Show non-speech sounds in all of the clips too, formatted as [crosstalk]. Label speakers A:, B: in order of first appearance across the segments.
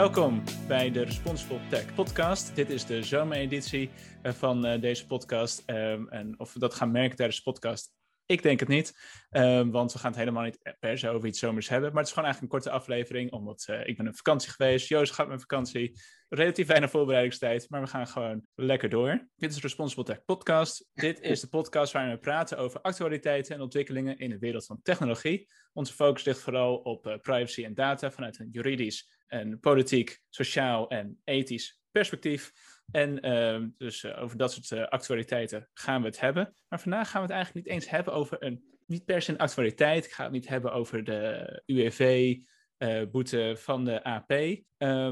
A: Welkom bij de Responsible Tech Podcast. Dit is de zomereditie eh, van uh, deze podcast. Um, en of we dat gaan merken tijdens de podcast, ik denk het niet. Um, want we gaan het helemaal niet per se over iets zomers hebben. Maar het is gewoon eigenlijk een korte aflevering, omdat uh, ik ben op vakantie geweest. Joost gaat met vakantie. Relatief weinig voorbereidingstijd, maar we gaan gewoon lekker door. Dit is de Responsible Tech Podcast. Dit is de podcast waarin we praten over actualiteiten en ontwikkelingen in de wereld van technologie. Onze focus ligt vooral op uh, privacy en data vanuit een juridisch en politiek, sociaal en ethisch perspectief. En uh, dus uh, over dat soort uh, actualiteiten gaan we het hebben. Maar vandaag gaan we het eigenlijk niet eens hebben over een, niet per se een actualiteit. Ik ga het niet hebben over de UWV-boete van de AP.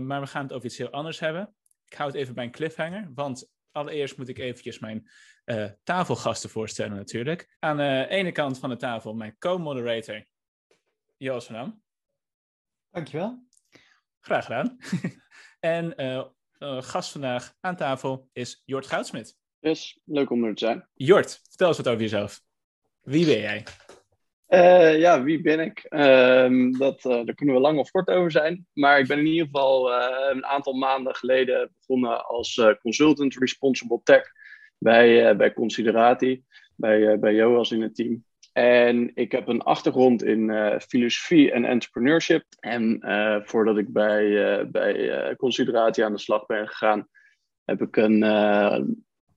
A: maar we gaan het over iets heel anders hebben. Ik hou het even bij een cliffhanger, want allereerst moet ik eventjes mijn tafelgasten voorstellen natuurlijk. Aan de ene kant van de tafel mijn co-moderator, Joost van Am.
B: Dankjewel.
A: Graag gedaan. [laughs] en uh, uh, gast vandaag aan tafel is Jort Goudsmit.
C: Yes, leuk om er te zijn.
A: Jort, vertel eens wat over jezelf. Wie ben jij?
C: Uh, ja, wie ben ik? Ehm, dat, daar kunnen we lang of kort over zijn. Maar ik ben in ieder geval een aantal maanden geleden begonnen als consultant responsible tech bij, bij Considerati, bij, bij Joas in het team. En ik heb een achtergrond in uh, filosofie en entrepreneurship. En uh, voordat ik bij, uh, bij Consideratie aan de slag ben gegaan, heb ik een,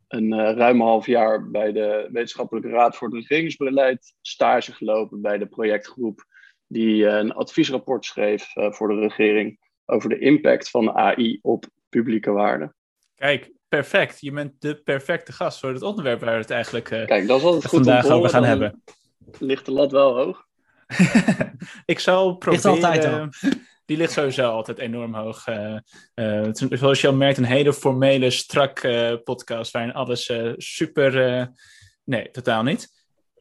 C: een ruim half jaar bij de Wetenschappelijke Raad voor het Regeringsbeleid stage gelopen bij de projectgroep die een adviesrapport schreef voor de regering over de impact van AI op publieke waarden.
A: Kijk, perfect. Je bent de perfecte gast voor het onderwerp waar we het eigenlijk
C: Kijk, dat is altijd goed
A: vandaag over gaan hebben
C: ligt de lat wel hoog. [laughs]
A: ik zal proberen...
B: Ligt altijd al.
A: Die ligt sowieso altijd enorm hoog. Uh, uh, zoals je al merkt, een hele formele, strak uh, podcast waarin alles super... nee, totaal niet.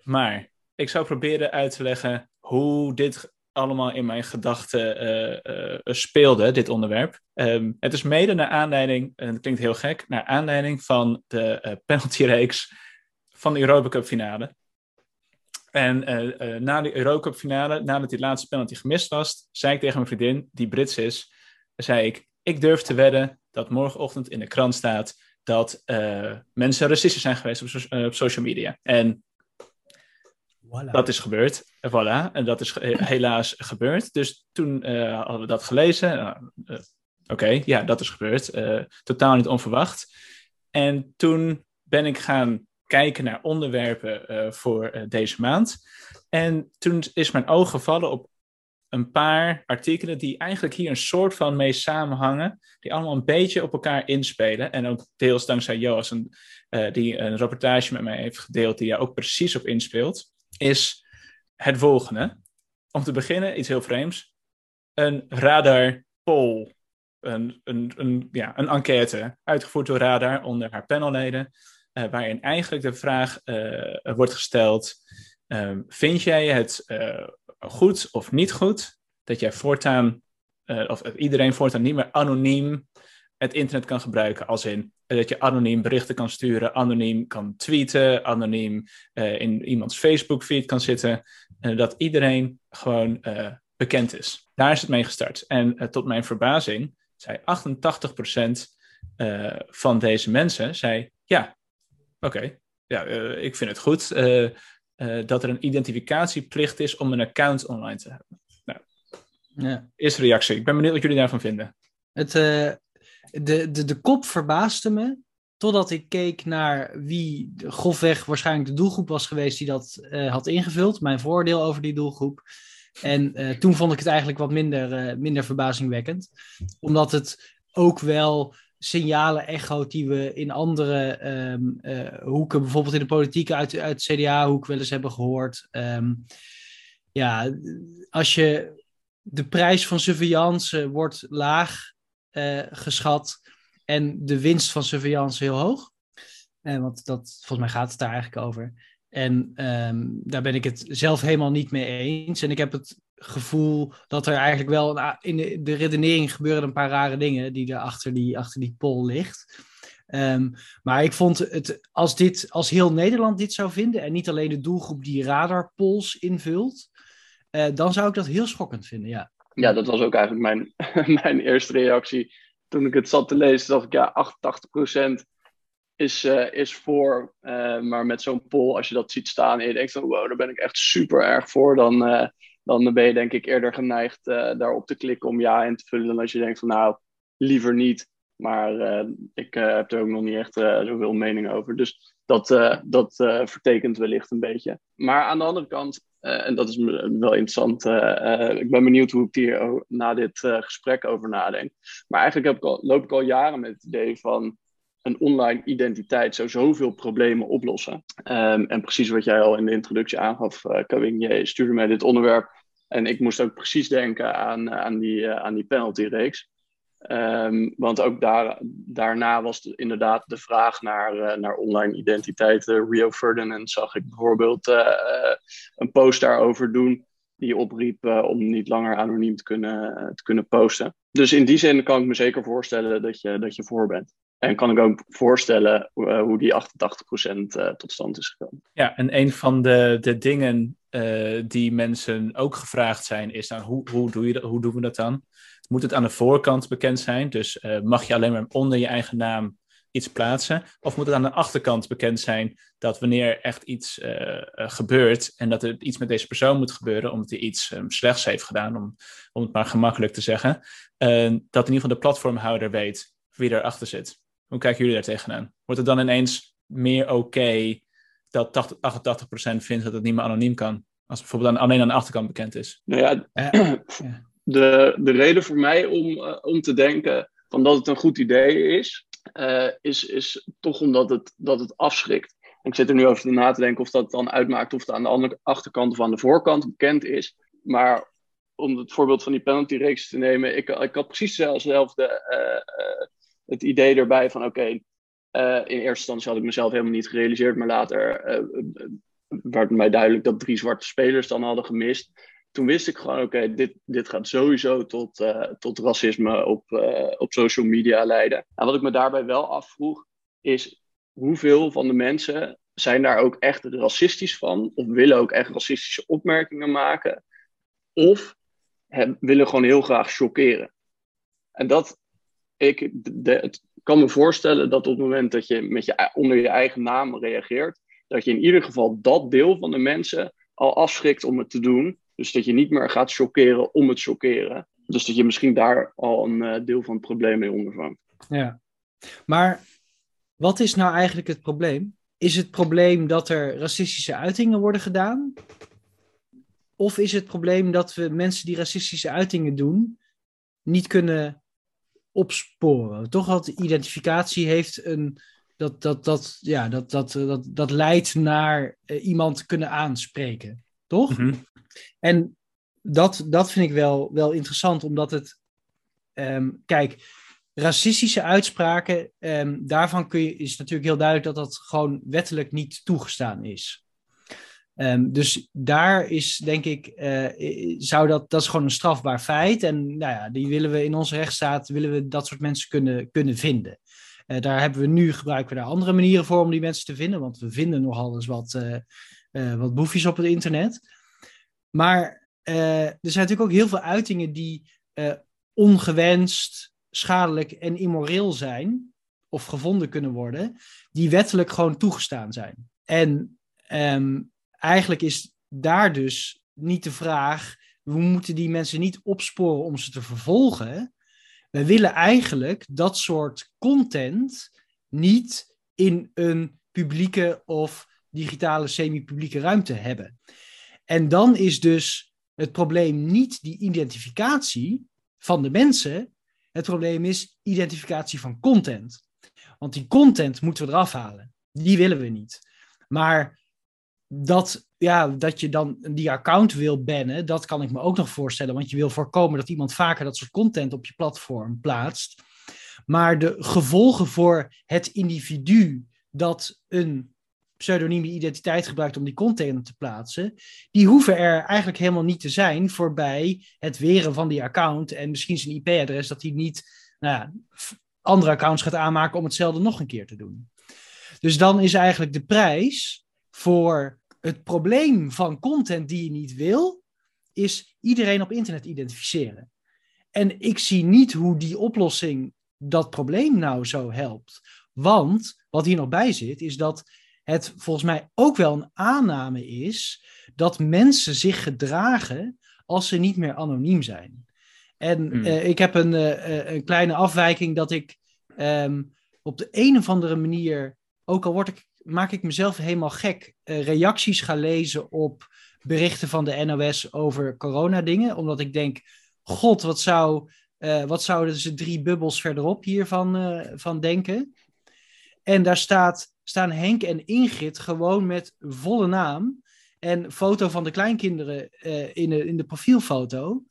A: Maar ik zou proberen uit te leggen hoe dit allemaal in mijn gedachten speelde, dit onderwerp. Um, het is mede naar aanleiding, en het klinkt heel gek, naar aanleiding van de penaltyreeks van de Europa Cup finale. En uh, uh, na de Eurocup finale, nadat die laatste penalty gemist was, zei ik tegen mijn vriendin, die Brits is, zei ik, ik durf te wedden dat morgenochtend in de krant staat dat uh, mensen racistisch zijn geweest op, so op social media. En voilà. dat is gebeurd. Voilà. En dat is helaas gebeurd. Dus toen hadden we dat gelezen. Oké, okay, ja, dat is gebeurd. totaal niet onverwacht. En toen ben ik gaan kijken naar onderwerpen uh, voor uh, deze maand. En toen is mijn oog gevallen op een paar artikelen die eigenlijk hier een soort van mee samenhangen, die allemaal een beetje op elkaar inspelen. En ook deels dankzij Joas, uh, die een rapportage met mij heeft gedeeld, die daar ook precies op inspeelt, is het volgende. Om te beginnen, iets heel vreemds. Een radar poll. Een, een, ja, een enquête, uitgevoerd door Radar onder haar panelleden. Uh, waarin eigenlijk de vraag uh, wordt gesteld: uh, vind jij het eh, goed of niet goed dat jij voortaan, of iedereen voortaan niet meer anoniem het internet kan gebruiken? Als in dat je anoniem berichten kan sturen, anoniem kan tweeten, anoniem in iemands Facebook-feed kan zitten. En dat iedereen gewoon bekend is. Daar is het mee gestart. En tot mijn verbazing zei 88% van deze mensen zei ja, Oké, okay. ja, uh, ik vind het goed uh, uh, dat er een identificatieplicht is om een account online te hebben. Nou, ja. Eerste reactie. Ik ben benieuwd wat jullie daarvan vinden.
B: Het, de, de, de kop verbaasde me totdat ik keek naar wie grofweg waarschijnlijk de doelgroep was geweest die dat had ingevuld. Mijn voordeel over die doelgroep. En toen vond ik het eigenlijk wat minder, minder verbazingwekkend. Omdat het ook wel signalen echoot die we in andere um, uh, hoeken, bijvoorbeeld in de politiek uit, uit CDA-hoek wel eens hebben gehoord. Um, ja, als je de prijs van surveillance wordt laag uh, geschat en de winst van surveillance heel hoog. Want dat, volgens mij gaat het daar eigenlijk over. En um, daar ben ik het zelf helemaal niet mee eens. En ik heb het gevoel dat er eigenlijk wel in de, de redenering gebeuren een paar rare dingen die er achter die, achter die poll ligt. Um, maar ik vond het, als, dit, als heel Nederland dit zou vinden en niet alleen de doelgroep die radarpols invult, uh, dan zou ik dat heel schokkend vinden, ja.
C: ja, dat was ook eigenlijk mijn, [laughs] mijn eerste reactie. Toen ik het zat te lezen, dacht ik ja, 88% is, uh, is voor. Uh, maar met zo'n poll, als je dat ziet staan en je denkt van wow, daar ben ik echt super erg voor, dan, dan ben je denk ik eerder geneigd daarop te klikken om ja in te vullen dan als je denkt van nou, liever niet. Maar ik heb er ook nog niet echt zoveel mening over. Dus dat, dat vertekent wellicht een beetje. Maar aan de andere kant, en dat is wel interessant, ik ben benieuwd hoe ik hier na dit gesprek over nadenk. Maar eigenlijk heb ik al, loop ik al jaren met het idee van een online identiteit zou zoveel problemen oplossen. Um, en precies wat jij al in de introductie aangaf, uh, jij stuurde mij dit onderwerp. En ik moest ook precies denken aan, aan die, uh, aan die penaltyreeks. Um, want ook daar, daarna was de, inderdaad de vraag naar, naar online identiteiten. Rio Ferdinand zag ik bijvoorbeeld een post daarover doen. Die opriep om niet langer anoniem te kunnen, te kunnen posten. Dus in die zin kan ik me zeker voorstellen dat je, dat je voor bent. En kan ik ook voorstellen uh, hoe die 88% uh, eh, tot stand is gekomen.
A: Ja, en een van de, de dingen uh, die mensen ook gevraagd zijn, is dan hoe, hoe, doe je dat, hoe doen we dat dan? Moet het aan de voorkant bekend zijn? Dus mag je alleen maar onder je eigen naam iets plaatsen? Of moet het aan de achterkant bekend zijn dat wanneer echt iets gebeurt en dat er iets met deze persoon moet gebeuren omdat hij iets um, slechts heeft gedaan, om, om het maar gemakkelijk te zeggen, dat in ieder geval de platformhouder weet wie erachter zit? Hoe kijken jullie daar tegenaan? Wordt het dan ineens meer oké dat 80, 88% vindt dat het niet meer anoniem kan? Als bijvoorbeeld dan alleen aan de achterkant bekend is.
C: Nou ja, [clears throat] de, de reden voor mij om, uh, om te denken van dat het een goed idee is, uh, is, is toch omdat het, dat het afschrikt. Ik zit er nu over na te denken of dat dan uitmaakt of het aan de andere achterkant of aan de voorkant bekend is. Maar om het voorbeeld van die penalty-reeks te nemen, ik, ik had precies dezelfde uh, het idee erbij van oké, uh, in eerste instantie had ik mezelf helemaal niet gerealiseerd, maar later uh, werd mij duidelijk dat drie zwarte spelers dan hadden gemist. Toen wist ik gewoon, oké, dit, dit gaat sowieso tot, tot racisme op, op social media leiden. En wat ik me daarbij wel afvroeg, is hoeveel van de mensen zijn daar ook echt racistisch van? Of willen ook echt racistische opmerkingen maken? Of willen gewoon heel graag chockeren? En dat, ik kan me voorstellen dat op het moment dat je, met je onder je eigen naam reageert, dat je in ieder geval dat deel van de mensen al afschrikt om het te doen. Dus dat je niet meer gaat chockeren om het chockeren. Dus dat je misschien daar al een uh, deel van het probleem mee ondervangt.
B: Ja, maar wat is nou eigenlijk het probleem? Is het probleem dat er racistische uitingen worden gedaan? Of is het probleem dat we mensen die racistische uitingen doen niet kunnen opsporen. Toch dat identificatie heeft een. Dat, dat, dat, ja, dat, dat, dat, dat leidt naar uh, iemand kunnen aanspreken. Toch?
A: Mhm.
B: En dat, dat vind ik wel, wel interessant, omdat het. Um, kijk, racistische uitspraken, um, daarvan kun je, is natuurlijk heel duidelijk dat dat gewoon wettelijk niet toegestaan is. Um, dus daar is, denk ik, uh, zou dat, dat is gewoon een strafbaar feit. En nou ja, die willen we in onze rechtsstaat, willen we dat soort mensen kunnen, kunnen vinden. Uh, daar hebben we nu, gebruiken we daar andere manieren voor om die mensen te vinden, want we vinden nogal eens wat, uh, wat boefjes op het internet. Maar er zijn natuurlijk ook heel veel uitingen die ongewenst, schadelijk en immoreel zijn, of gevonden kunnen worden, die wettelijk gewoon toegestaan zijn. En um, eigenlijk is daar dus niet de vraag, we moeten die mensen niet opsporen om ze te vervolgen. We willen eigenlijk dat soort content niet in een publieke of digitale semi-publieke ruimte hebben. En dan is dus het probleem niet die identificatie van de mensen. Het probleem is identificatie van content. Want die content moeten we eraf halen. Die willen we niet. Maar dat, ja, dat je dan die account wil bannen, dat kan ik me ook nog voorstellen. Want je wil voorkomen dat iemand vaker dat soort content op je platform plaatst. Maar de gevolgen voor het individu dat een pseudonieme identiteit gebruikt om die content te plaatsen, die hoeven er eigenlijk helemaal niet te zijn voorbij het weren van die account en misschien zijn IP-adres dat hij niet nou ja, andere accounts gaat aanmaken om hetzelfde nog een keer te doen. Dus dan is eigenlijk de prijs voor het probleem van content die je niet wil, is iedereen op internet identificeren. En ik zie niet hoe die oplossing dat probleem nou zo helpt. Want wat hier nog bij zit, is dat het volgens mij ook wel een aanname is dat mensen zich gedragen als ze niet meer anoniem zijn. En
A: Hmm.
B: eh, ik heb een, eh, eh, een kleine afwijking dat ik ehm, op de een of andere manier, ook al word ik, maak ik mezelf helemaal gek, eh, reacties ga lezen op berichten van de NOS over coronadingen. Omdat ik denk, god, wat zou, eh, wat zouden ze drie bubbels verderop hiervan eh, van denken? En daar staat, staan Henk en Ingrid gewoon met volle naam. En foto van de kleinkinderen in, de, in de profielfoto.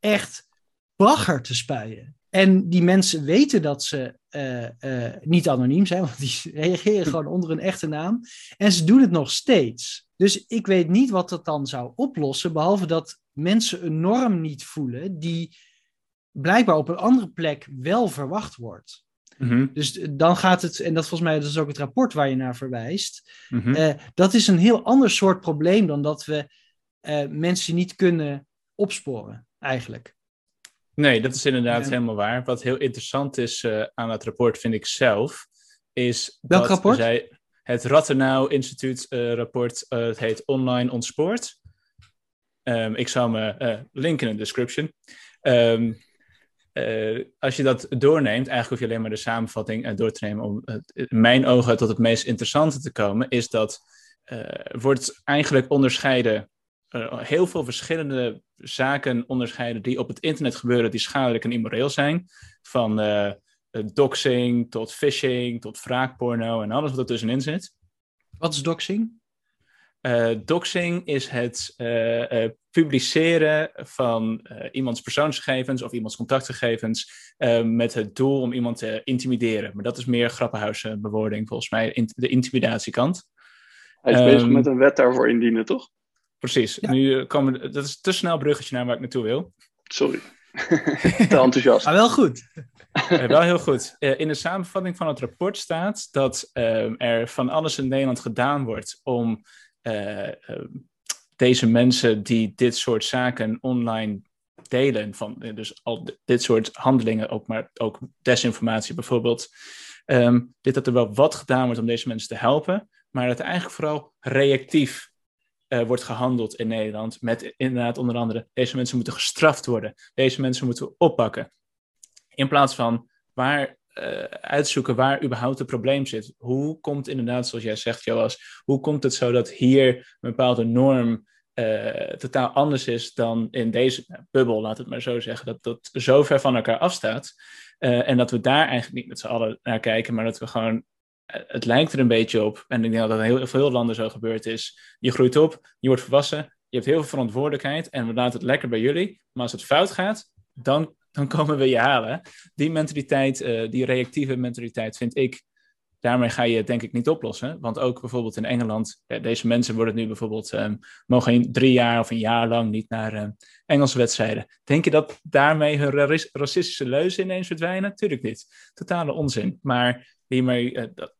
B: Echt bagger te spuien. En die mensen weten dat ze eh, eh, niet anoniem zijn, want die [laughs] reageren gewoon onder een echte naam. En ze doen het nog steeds. Dus ik weet niet wat dat dan zou oplossen, behalve dat mensen een norm niet voelen die blijkbaar op een andere plek wel verwacht wordt.
A: Mhm,
B: Dus dan gaat het, en dat volgens mij dat is ook het rapport waar je naar verwijst,
A: mhm.
B: eh, dat is een heel ander soort probleem dan dat we mensen niet kunnen opsporen, eigenlijk.
A: Nee, dat is inderdaad
B: Ja.
A: helemaal waar. Wat heel interessant is eh, aan het rapport, vind ik zelf, is
B: Welk
A: dat
B: rapport?
A: zij het Rathenau Instituut eh, rapport, eh, het heet Online Ontspoord. Ehm, ik zal me linken in de description. Ehm, eh, als je dat doorneemt, eigenlijk hoef je alleen maar de samenvatting door te nemen om in mijn ogen tot het meest interessante te komen, is dat wordt eigenlijk onderscheiden, eh, heel veel verschillende zaken onderscheiden die op het internet gebeuren, die schadelijk en immoreel zijn. Van eh, eh, doxing tot phishing tot wraakporno en alles wat er tussenin zit.
B: Wat is doxing?
A: Eh, doxing is het eh, eh, publiceren van eh, iemands persoonsgegevens of iemands contactgegevens eh, met het doel om iemand te intimideren. Maar dat is meer grappenhuis bewoording volgens mij, in- de intimidatiekant.
C: Hij is
A: Ehm,
C: bezig met een wet daarvoor indienen, toch?
A: Precies.
B: Ja.
A: Nu eh, komen, dat is te snel bruggetje naar waar ik naartoe wil.
C: Sorry. [laughs] Te enthousiast.
B: Maar wel goed.
A: Eh, wel heel goed. Eh, in de samenvatting van het rapport staat dat ehm, er van alles in Nederland gedaan wordt om eh, ehm, deze mensen die dit soort zaken online delen, van dus al dit soort handelingen, ook maar ook desinformatie bijvoorbeeld, ehm, dit dat er wel wat gedaan wordt om deze mensen te helpen, maar dat eigenlijk vooral reactief eh, wordt gehandeld in Nederland met inderdaad onder andere deze mensen moeten gestraft worden, deze mensen moeten oppakken. In plaats van waar eh, uitzoeken waar überhaupt het probleem zit. Hoe komt inderdaad, zoals jij zegt, Joas, hoe komt het zo dat hier een bepaalde norm eh, totaal anders is dan in deze nou, bubbel, laat het maar zo zeggen, dat dat zo ver van elkaar afstaat. En dat we daar eigenlijk niet met z'n allen naar kijken, maar dat we gewoon, het lijkt er een beetje op, en ik denk dat dat in heel veel landen zo gebeurd is. Je groeit op, je wordt volwassen, je hebt heel veel verantwoordelijkheid en we laten het lekker bij jullie. Maar als het fout gaat, dan, dan [laughs] komen we je halen die mentaliteit, eh, die reactieve mentaliteit, vind ik, daarmee ga je denk ik niet oplossen. Want ook bijvoorbeeld in Engeland, eh, deze mensen worden nu bijvoorbeeld, ehm, mogen drie jaar of een jaar lang niet naar eh, Engelse wedstrijden. Denk je dat daarmee hun ra- racistische leuzen ineens verdwijnen? Tuurlijk niet. Totale onzin. Maar hiermee, eh, dat,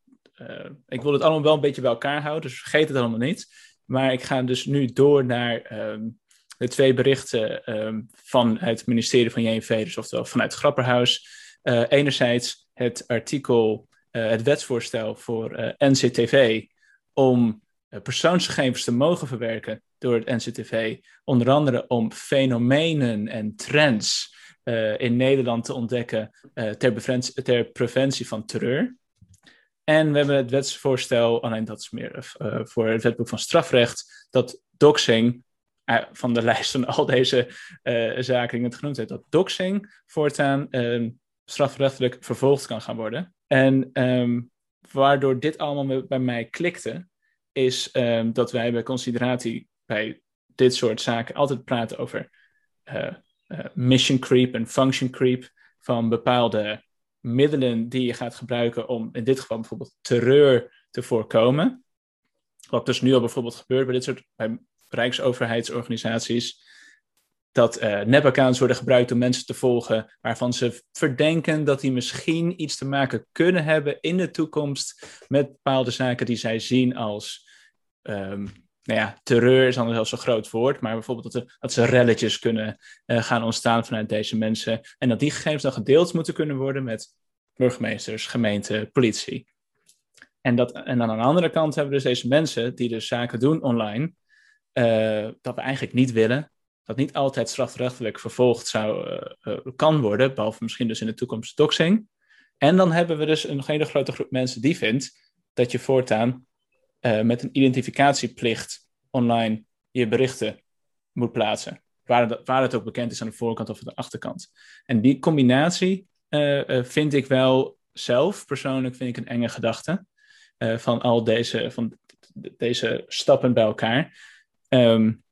A: eh, ik wil het allemaal wel een beetje bij elkaar houden, dus vergeet het allemaal niet. Maar ik ga dus nu door naar ehm, de twee berichten ehm, van het ministerie van JNV, dus oftewel vanuit Grapperhaus. Eh, enerzijds het artikel, eh, het wetsvoorstel voor NCTV om persoonsgegevens te mogen verwerken door het NCTV, onder andere om fenomenen en trends in Nederland te ontdekken ter, ter preventie van terreur. En we hebben het wetsvoorstel, alleen dat is meer eh, voor het wetboek van strafrecht, dat doxing, eh, van de [laughs] lijst van al deze eh, zaken die net genoemd heb, dat doxing voortaan eh, strafrechtelijk vervolgd kan gaan worden. En ehm, waardoor dit allemaal bij mij klikte, is ehm, dat wij bij consideratie bij dit soort zaken altijd praten over mission creep en function creep van bepaalde middelen die je gaat gebruiken om in dit geval bijvoorbeeld terreur te voorkomen. Wat dus nu al bijvoorbeeld gebeurt bij dit soort bij rijksoverheidsorganisaties. Dat eh nepaccounts worden gebruikt om mensen te volgen waarvan ze verdenken dat die misschien iets te maken kunnen hebben in de toekomst met bepaalde zaken die zij zien als ehm, nou ja, terreur is dan zelfs een groot woord, maar bijvoorbeeld dat, er, dat ze relletjes kunnen uh, gaan ontstaan vanuit deze mensen. En dat die gegevens dan gedeeld moeten kunnen worden met burgemeesters, gemeente, politie. En, dat, en dan aan de andere kant hebben we dus deze mensen die dus zaken doen online, uh, dat we eigenlijk niet willen. Dat niet altijd strafrechtelijk vervolgd zou, uh, kan worden, behalve misschien dus in de toekomst doxing. En dan hebben we dus een hele grote groep mensen die vindt dat je voortaan uh, met een identificatieplicht online je berichten moet plaatsen. Waar, waar het ook bekend is aan de voorkant of aan de achterkant. En die combinatie uh, uh, vind ik wel zelf, persoonlijk vind ik een enge gedachte. van al deze, van deze stappen bij elkaar. Um,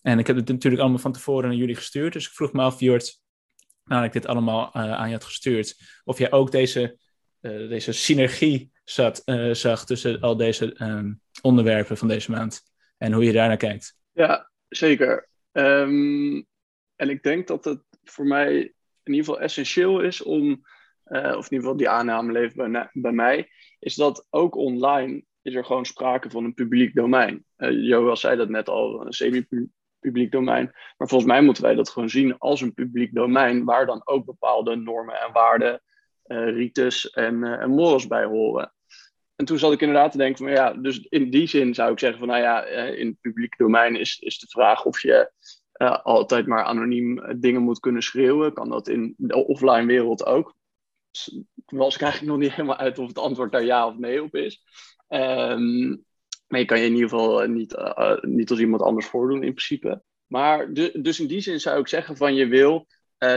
A: en ik heb het natuurlijk allemaal van tevoren naar jullie gestuurd. Dus ik vroeg me af, Jort, nadat ik dit allemaal aan je had gestuurd, of jij ook deze, deze synergie zat, uh, zag tussen al deze um, onderwerpen van deze maand en hoe je daarnaar kijkt.
C: Ja, zeker. Um, en ik denk dat het voor mij in ieder geval essentieel is om, uh, of in ieder geval die aanname leeft bij, mij, is dat ook online is er gewoon sprake van een publiek domein. Uh, Joel zei dat net al, een semi-publiek domein. Maar volgens mij moeten wij dat gewoon zien als een publiek domein, waar dan ook bepaalde normen en waarden uh, rites en, en morals bij horen. En toen zat ik inderdaad te denken van ja, dus in die zin zou ik zeggen van nou ja, in het publieke domein is, is de vraag of je uh, altijd maar anoniem dingen moet kunnen schreeuwen. Kan dat in de offline wereld ook? Dus was ik eigenlijk nog niet [laughs] helemaal uit of het antwoord daar ja of nee op is. Um, maar je kan je in ieder geval niet, niet als iemand anders voordoen in principe. Maar dus in die zin zou ik zeggen van je wil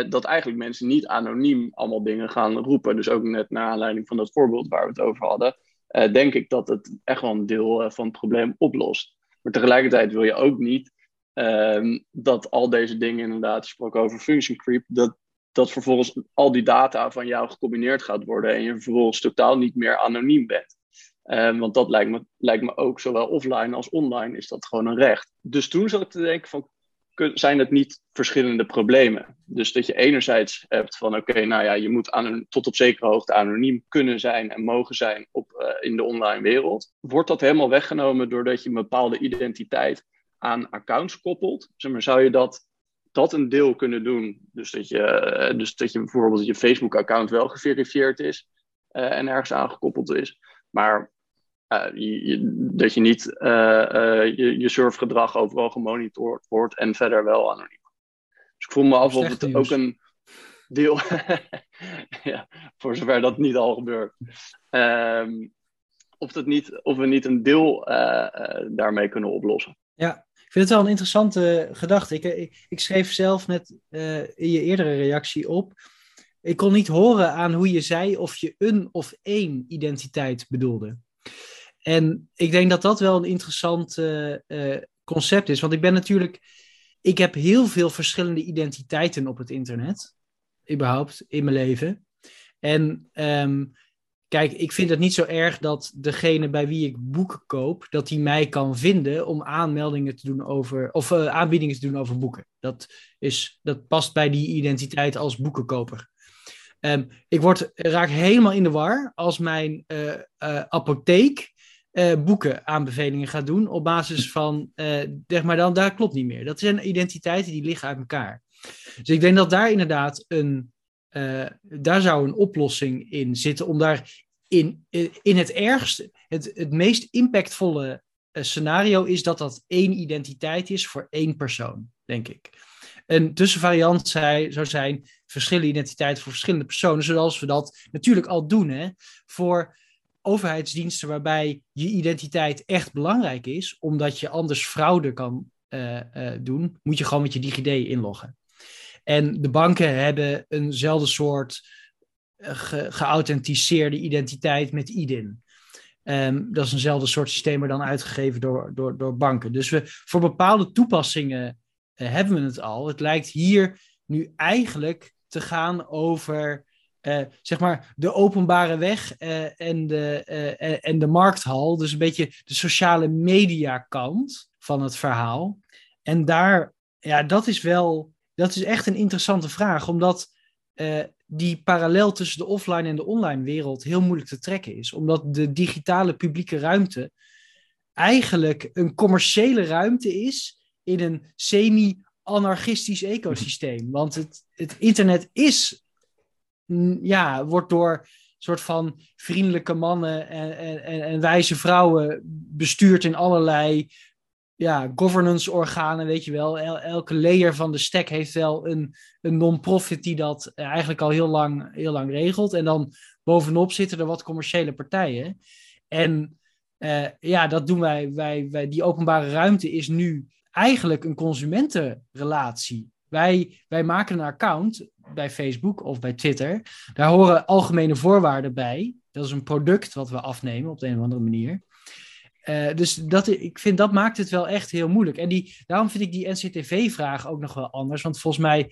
C: dat eigenlijk mensen niet anoniem allemaal dingen gaan roepen. Dus ook net naar aanleiding van dat voorbeeld waar we het over hadden. Uh, denk ik dat het echt wel een deel uh, van het probleem oplost. Maar tegelijkertijd wil je ook niet uh, dat al deze dingen, inderdaad, je sprak over function creep, dat, dat vervolgens al die data van jou gecombineerd gaat worden en je vervolgens totaal niet meer anoniem bent. Um, want dat lijkt me, lijkt me ook, zowel offline als online, is dat gewoon een recht. Dus toen zat ik te denken van, zijn het niet verschillende problemen. Dus dat je enerzijds hebt van oké, nou ja, je moet aan, tot op zekere hoogte anoniem kunnen zijn en mogen zijn op, uh, in de online wereld. Wordt dat helemaal weggenomen doordat je een bepaalde identiteit aan accounts koppelt? Zou je dat, dat een deel kunnen doen? Dus dat je, uh, dus dat je bijvoorbeeld je Facebook-account wel geverifieerd is uh, en ergens aangekoppeld is. Maar uh, je, dat je niet uh, uh, je, je surfgedrag overal gemonitord wordt en verder wel anoniem. Dus ik voel me af of het nieuws. ook een deel, [laughs] ja, voor zover dat niet al gebeurt, um, of, dat niet, of we niet een deel daarmee kunnen oplossen.
B: Ja, ik vind het wel een interessante gedachte. Ik, ik, ik schreef zelf net in je eerdere reactie op. Ik kon niet horen aan hoe je zei of je een of één identiteit bedoelde. En ik denk dat dat wel een interessant uh, uh, concept is. Want ik ben natuurlijk. Ik heb heel veel verschillende identiteiten op het internet. Überhaupt in mijn leven. En um, kijk, ik vind het niet zo erg dat degene bij wie ik boeken koop, dat die mij kan vinden om aanmeldingen te doen over. of uh, aanbiedingen te doen over boeken. Dat, is, dat past bij die identiteit als boekenkoper. Um, ik word, raak helemaal in de war als mijn apotheek uh, boeken aanbevelingen gaat doen op basis van, uh, zeg maar dan, daar klopt niet meer. Dat zijn identiteiten die liggen uit elkaar. Dus ik denk dat daar inderdaad een, uh, daar zou een oplossing in zitten om daar in, in het ergste, het, het meest impactvolle scenario is dat dat één identiteit is voor één persoon, denk ik. Een tussenvariant zou zijn verschillende identiteiten voor verschillende personen, zoals we dat natuurlijk al doen hè, voor overheidsdiensten waarbij je identiteit echt belangrijk is, omdat je anders fraude kan uh, uh, doen, moet je gewoon met je DigiD inloggen. En de banken hebben eenzelfde soort ge geauthenticeerde identiteit met IDIN. Um, dat is eenzelfde soort systeem, maar dan uitgegeven door, door, door banken. Dus we, voor bepaalde toepassingen hebben we het al. Het lijkt hier nu eigenlijk te gaan over uh, zeg maar de openbare weg uh, en, de, uh, en de markthal. Dus een beetje de sociale media kant van het verhaal. En daar, ja, dat is wel, dat is echt een interessante vraag, omdat die parallel tussen de offline en de online wereld heel moeilijk te trekken is. Omdat de digitale publieke ruimte eigenlijk een commerciële ruimte is in een semi-anarchistisch ecosysteem. Want het, het internet is, ja, wordt door soort van vriendelijke mannen en, en, en wijze vrouwen bestuurd in allerlei ja, governance-organen, weet je wel. elke layer van de stack heeft wel een, een non-profit die dat eigenlijk al heel lang, heel lang regelt. En dan bovenop zitten er wat commerciële partijen. En uh, ja, dat doen wij, wij, wij. Die openbare ruimte is nu eigenlijk een consumentenrelatie. Wij, wij maken een account bij Facebook of bij Twitter. Daar horen algemene voorwaarden bij. Dat is een product wat we afnemen op de een of andere manier. Uh, dus dat, ik vind dat maakt het wel echt heel moeilijk. En die, daarom vind ik die NCTV-vraag ook nog wel anders. Want volgens mij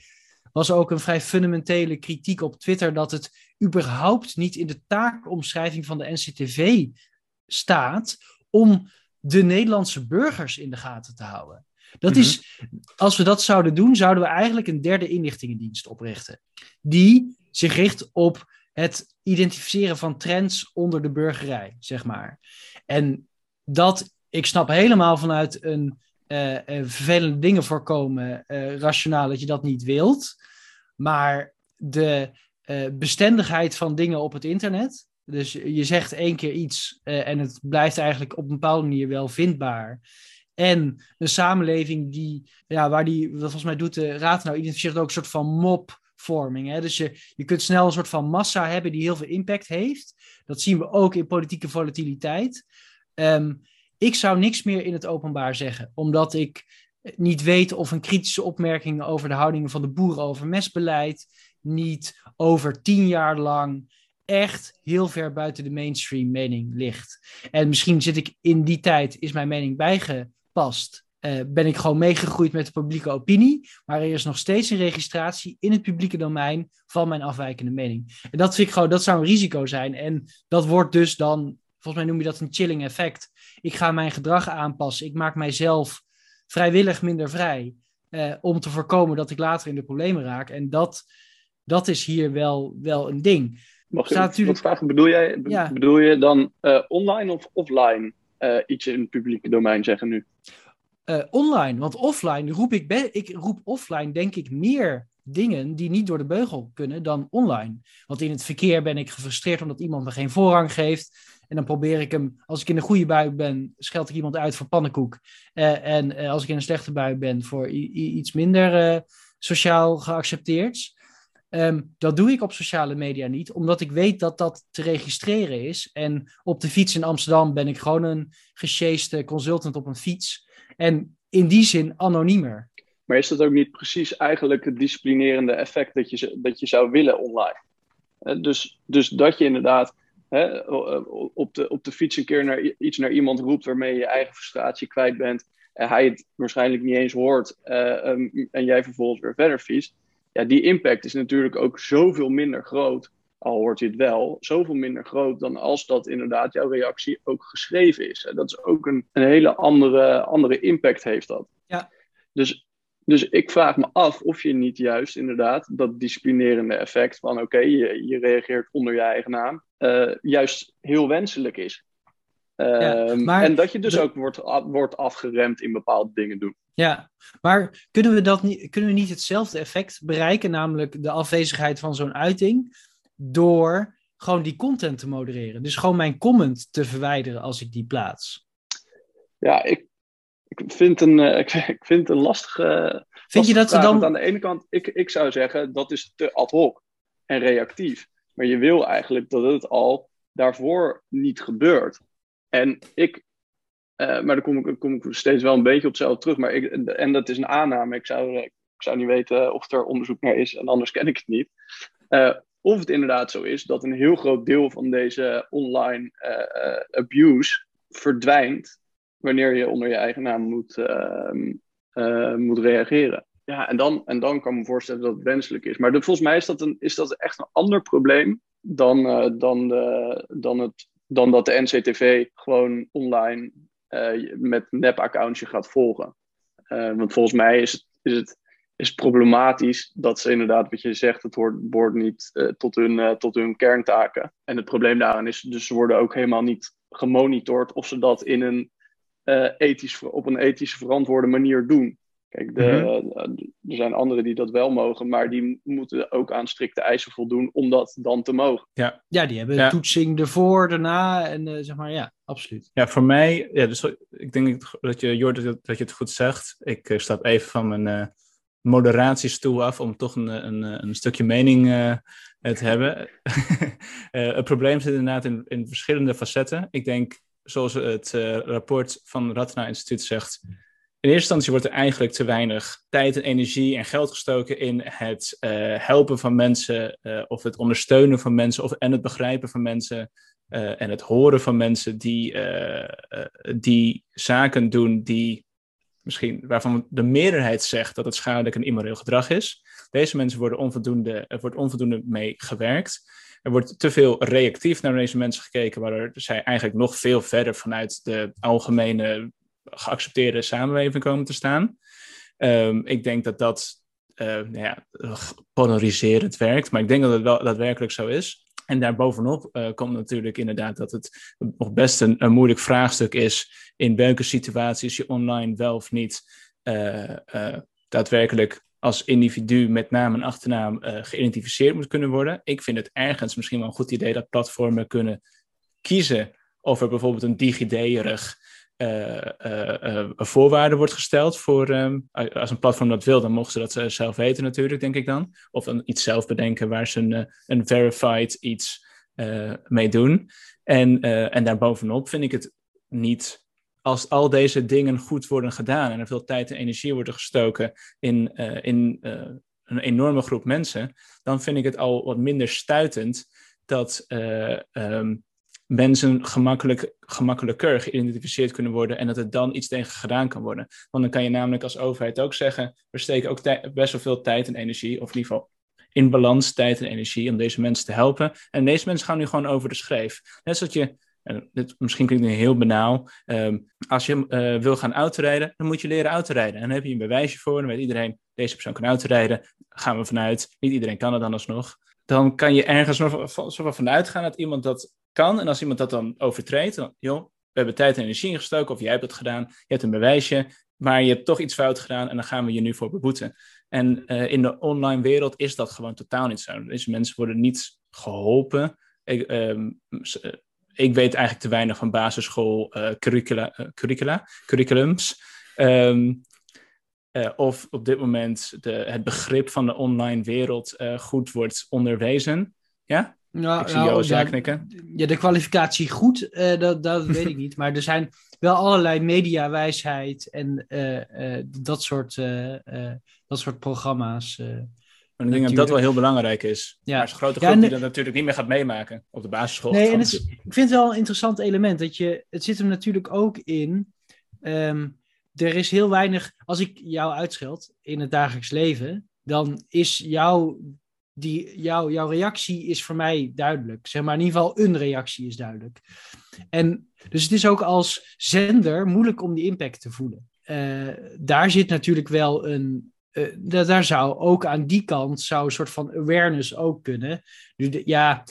B: was ook een vrij fundamentele kritiek op Twitter dat het überhaupt niet in de taakomschrijving van de NCTV staat om de Nederlandse burgers in de gaten te houden. Dat mhm. is, als we dat zouden doen, zouden we eigenlijk een derde inlichtingendienst oprichten. Die zich richt op het identificeren van trends onder de burgerij, zeg maar. En dat, ik snap helemaal vanuit een uh, vervelende dingen voorkomen, uh, rationaal, dat je dat niet wilt. Maar de bestendigheid van dingen op het internet, dus je zegt één keer iets en het blijft eigenlijk op een bepaalde manier wel vindbaar. En een samenleving die, ja, waar die, wat volgens mij doet de Raad nou, identificeert ook een soort van mobvorming. Hè? Dus je, je kunt snel een soort van massa hebben die heel veel impact heeft. Dat zien we ook in politieke volatiliteit. Um, ik zou niks meer in het openbaar zeggen, omdat ik niet weet of een kritische opmerking over de houdingen van de boeren over mestbeleid niet over tien jaar lang echt heel ver buiten de mainstream mening ligt. En misschien zit ik in die tijd, is mijn mening bijgepast. Uh, ben ik gewoon meegegroeid met de publieke opinie, maar er is nog steeds een registratie in het publieke domein van mijn afwijkende mening. En dat vind ik gewoon, dat zou een risico zijn. En dat wordt dus dan, volgens mij noem je dat een chilling effect. Ik ga mijn gedrag aanpassen. Ik maak mijzelf vrijwillig minder vrij. Uh, om te voorkomen dat ik later in de problemen raak. En dat, dat is hier wel, wel een ding.
C: Mag ik natuurlijk... vragen? Bedoel, jij, bedoel je dan uh, online of offline iets in het publieke domein zeggen nu?
B: Online, want offline roep ik, ik roep offline denk ik meer dingen die niet door de beugel kunnen dan online. Want in het verkeer ben ik gefrustreerd omdat iemand me geen voorrang geeft. En dan probeer ik hem, als ik in een goede bui ben, scheld ik iemand uit voor pannenkoek. Uh, en uh, als ik in een slechte bui ben, voor iets minder sociaal geaccepteerd. Um, dat doe ik op sociale media niet, omdat ik weet dat dat te registreren is. En op de fiets in Amsterdam ben ik gewoon een gesjeeste consultant op een fiets. En in die zin anoniemer.
C: Maar is dat ook niet precies eigenlijk het disciplinerende effect dat je, dat je zou willen online? Dus, dus dat je inderdaad hè, op, de, op de fiets een keer naar, iets naar iemand roept waarmee je je eigen frustratie kwijt bent. En hij het waarschijnlijk niet eens hoort uh, um, en jij vervolgens weer verder fietst. Ja, die impact is natuurlijk ook zoveel minder groot, al hoort je het wel, zoveel minder groot dan als dat inderdaad jouw reactie ook geschreven is. Dat is ook een, een hele andere, andere impact heeft dat.
B: Ja.
C: Dus dus ik vraag me af of je niet juist inderdaad dat disciplinerende effect van oké, je, je reageert onder je eigen naam, uh, juist heel wenselijk is. Ja, ehm, maar en dat je dus ook wordt, wordt afgeremd in bepaalde dingen doen.
B: Ja, maar kunnen we, dat niet, kunnen we niet hetzelfde effect bereiken, namelijk de afwezigheid van zo'n uiting, door gewoon die content te modereren? Dus gewoon mijn comment te verwijderen als ik die plaats.
C: Ja, ik, ik vind een, uh, [laughs] ik, vind een lastige.
B: Vind je dat ze dan.
C: Aan de ene kant, ik, ik zou zeggen dat is te ad hoc en reactief. Maar je wil eigenlijk dat het al daarvoor niet gebeurt. En ik, uh, maar daar kom ik, kom ik steeds wel een beetje op hetzelfde terug. Maar ik, en dat is een aanname. Ik zou, ik zou niet weten of er onderzoek naar is en anders ken ik het niet. Uh, of het inderdaad zo is dat een heel groot deel van deze online uh, abuse verdwijnt wanneer je onder je eigen naam moet, uh, moet reageren. Ja, en dan, en dan kan ik me voorstellen dat het wenselijk is. Maar volgens mij is dat, een, is dat echt een ander probleem dan, dan, de, dan, het, dan dat de NCTV gewoon online met nep-accounts je gaat volgen. want volgens mij is het, is het is problematisch dat ze inderdaad, wat je zegt, het hoort, niet uh, tot, hun, uh, tot hun kerntaken. En het probleem daarin is, dus ze worden ook helemaal niet gemonitord of ze dat in een eh, ethisch, op een ethisch verantwoorde manier doen. Kijk, de,
A: Mhm.
C: eh, er zijn anderen die dat wel mogen, maar die moeten ook aan strikte eisen voldoen om dat dan te mogen.
B: Ja, die hebben
A: Ja.
B: toetsing ervoor, daarna en eh, zeg maar, ja, absoluut.
A: Ja, voor mij, ja, dus ik denk dat je, Jord, dat, je het goed zegt. Ik eh, stap even van mijn eh, moderatiestoel af om toch een, een, een stukje mening eh, te hebben. [laughs] Eh, het probleem zit inderdaad in, in verschillende facetten. Ik denk, zoals het rapport van het Ratna Instituut zegt, in eerste instantie wordt er eigenlijk te weinig tijd en energie en geld gestoken in het helpen van mensen of het ondersteunen van mensen of, en het begrijpen van mensen en het horen van mensen die, die zaken doen die misschien waarvan de meerderheid zegt dat het schadelijk en immoreel gedrag is. Deze mensen worden onvoldoende, er wordt onvoldoende mee gewerkt. Er wordt te veel reactief naar deze mensen gekeken, waardoor zij eigenlijk nog veel verder vanuit de algemene geaccepteerde samenleving komen te staan. Ehm, ik denk dat dat eh, nou ja, polariserend werkt, maar ik denk dat het wel daadwerkelijk zo is. En daarbovenop uh, komt natuurlijk inderdaad dat het nog best een, moeilijk vraagstuk is in welke situaties je online wel of niet uh, uh, daadwerkelijk als individu met naam en achternaam geïdentificeerd moet kunnen worden. Ik vind het ergens misschien wel een goed idee dat platformen kunnen kiezen of er bijvoorbeeld een DigiD-erig uh, voorwaarde wordt gesteld voor, um, als een platform dat wil, dan mogen ze dat zelf weten natuurlijk, denk ik dan. Of dan iets zelf bedenken waar ze een, een verified iets mee doen. En, en daarbovenop vind ik het niet, als al deze dingen goed worden gedaan en er veel tijd en energie worden gestoken in, in een enorme groep mensen, dan vind ik het al wat minder stuitend dat um, mensen gemakkelijk, gemakkelijker geïdentificeerd kunnen worden en dat er dan iets tegen gedaan kan worden. Want dan kan je namelijk als overheid ook zeggen, we steken ook best wel veel tijd en energie, of in ieder geval in balans tijd en energie om deze mensen te helpen. En deze mensen gaan nu gewoon over de schreef. Net zoals je, en misschien klinkt nu heel banaal, um, als je uh, wil gaan autorijden, dan moet je leren autorijden. En dan heb je een bewijsje voor, dan weet iedereen, deze persoon kan autorijden. Gaan we vanuit, niet iedereen kan het dan alsnog. Dan kan je ergens zo vanuit gaan dat iemand dat kan. En als iemand dat dan overtreedt, dan, joh, we hebben tijd en energie ingestoken, of jij hebt het gedaan, je hebt een bewijsje, maar je hebt toch iets fout gedaan en dan gaan we je nu voor beboeten. En uh, in de online wereld is dat gewoon totaal niet zo. Deze mensen worden niet geholpen. Ik, um, ik weet eigenlijk te weinig van basisschool uh, curricula, curricula, curriculums. Um, of op dit moment de, het begrip van de online wereld goed wordt onderwezen. Ja?
B: Ja,
A: ik zie jou ja knikken.
B: Ja, de kwalificatie goed, uh, dat, dat [laughs] weet ik niet. Maar er zijn wel allerlei mediawijsheid en uh, uh, dat, soort, dat soort programma's.
A: Maar ik denk dat dat wel heel belangrijk is. Ja. Maar is een grote groep ja, die dat natuurlijk niet meer gaat meemaken op de basisschool.
B: Nee, en het ik vind het wel een interessant element. Dat je, het zit hem natuurlijk ook in. Um, er is heel weinig. Als ik jou uitscheld in het dagelijks leven, dan is jouw die, jou, jouw reactie is voor mij duidelijk. Zeg maar in ieder geval een reactie is duidelijk. En dus het is ook als zender moeilijk om die impact te voelen. Uh, daar zit natuurlijk wel een. Uh, daar zou ook aan die kant zou een soort van awareness ook kunnen. Nu ja,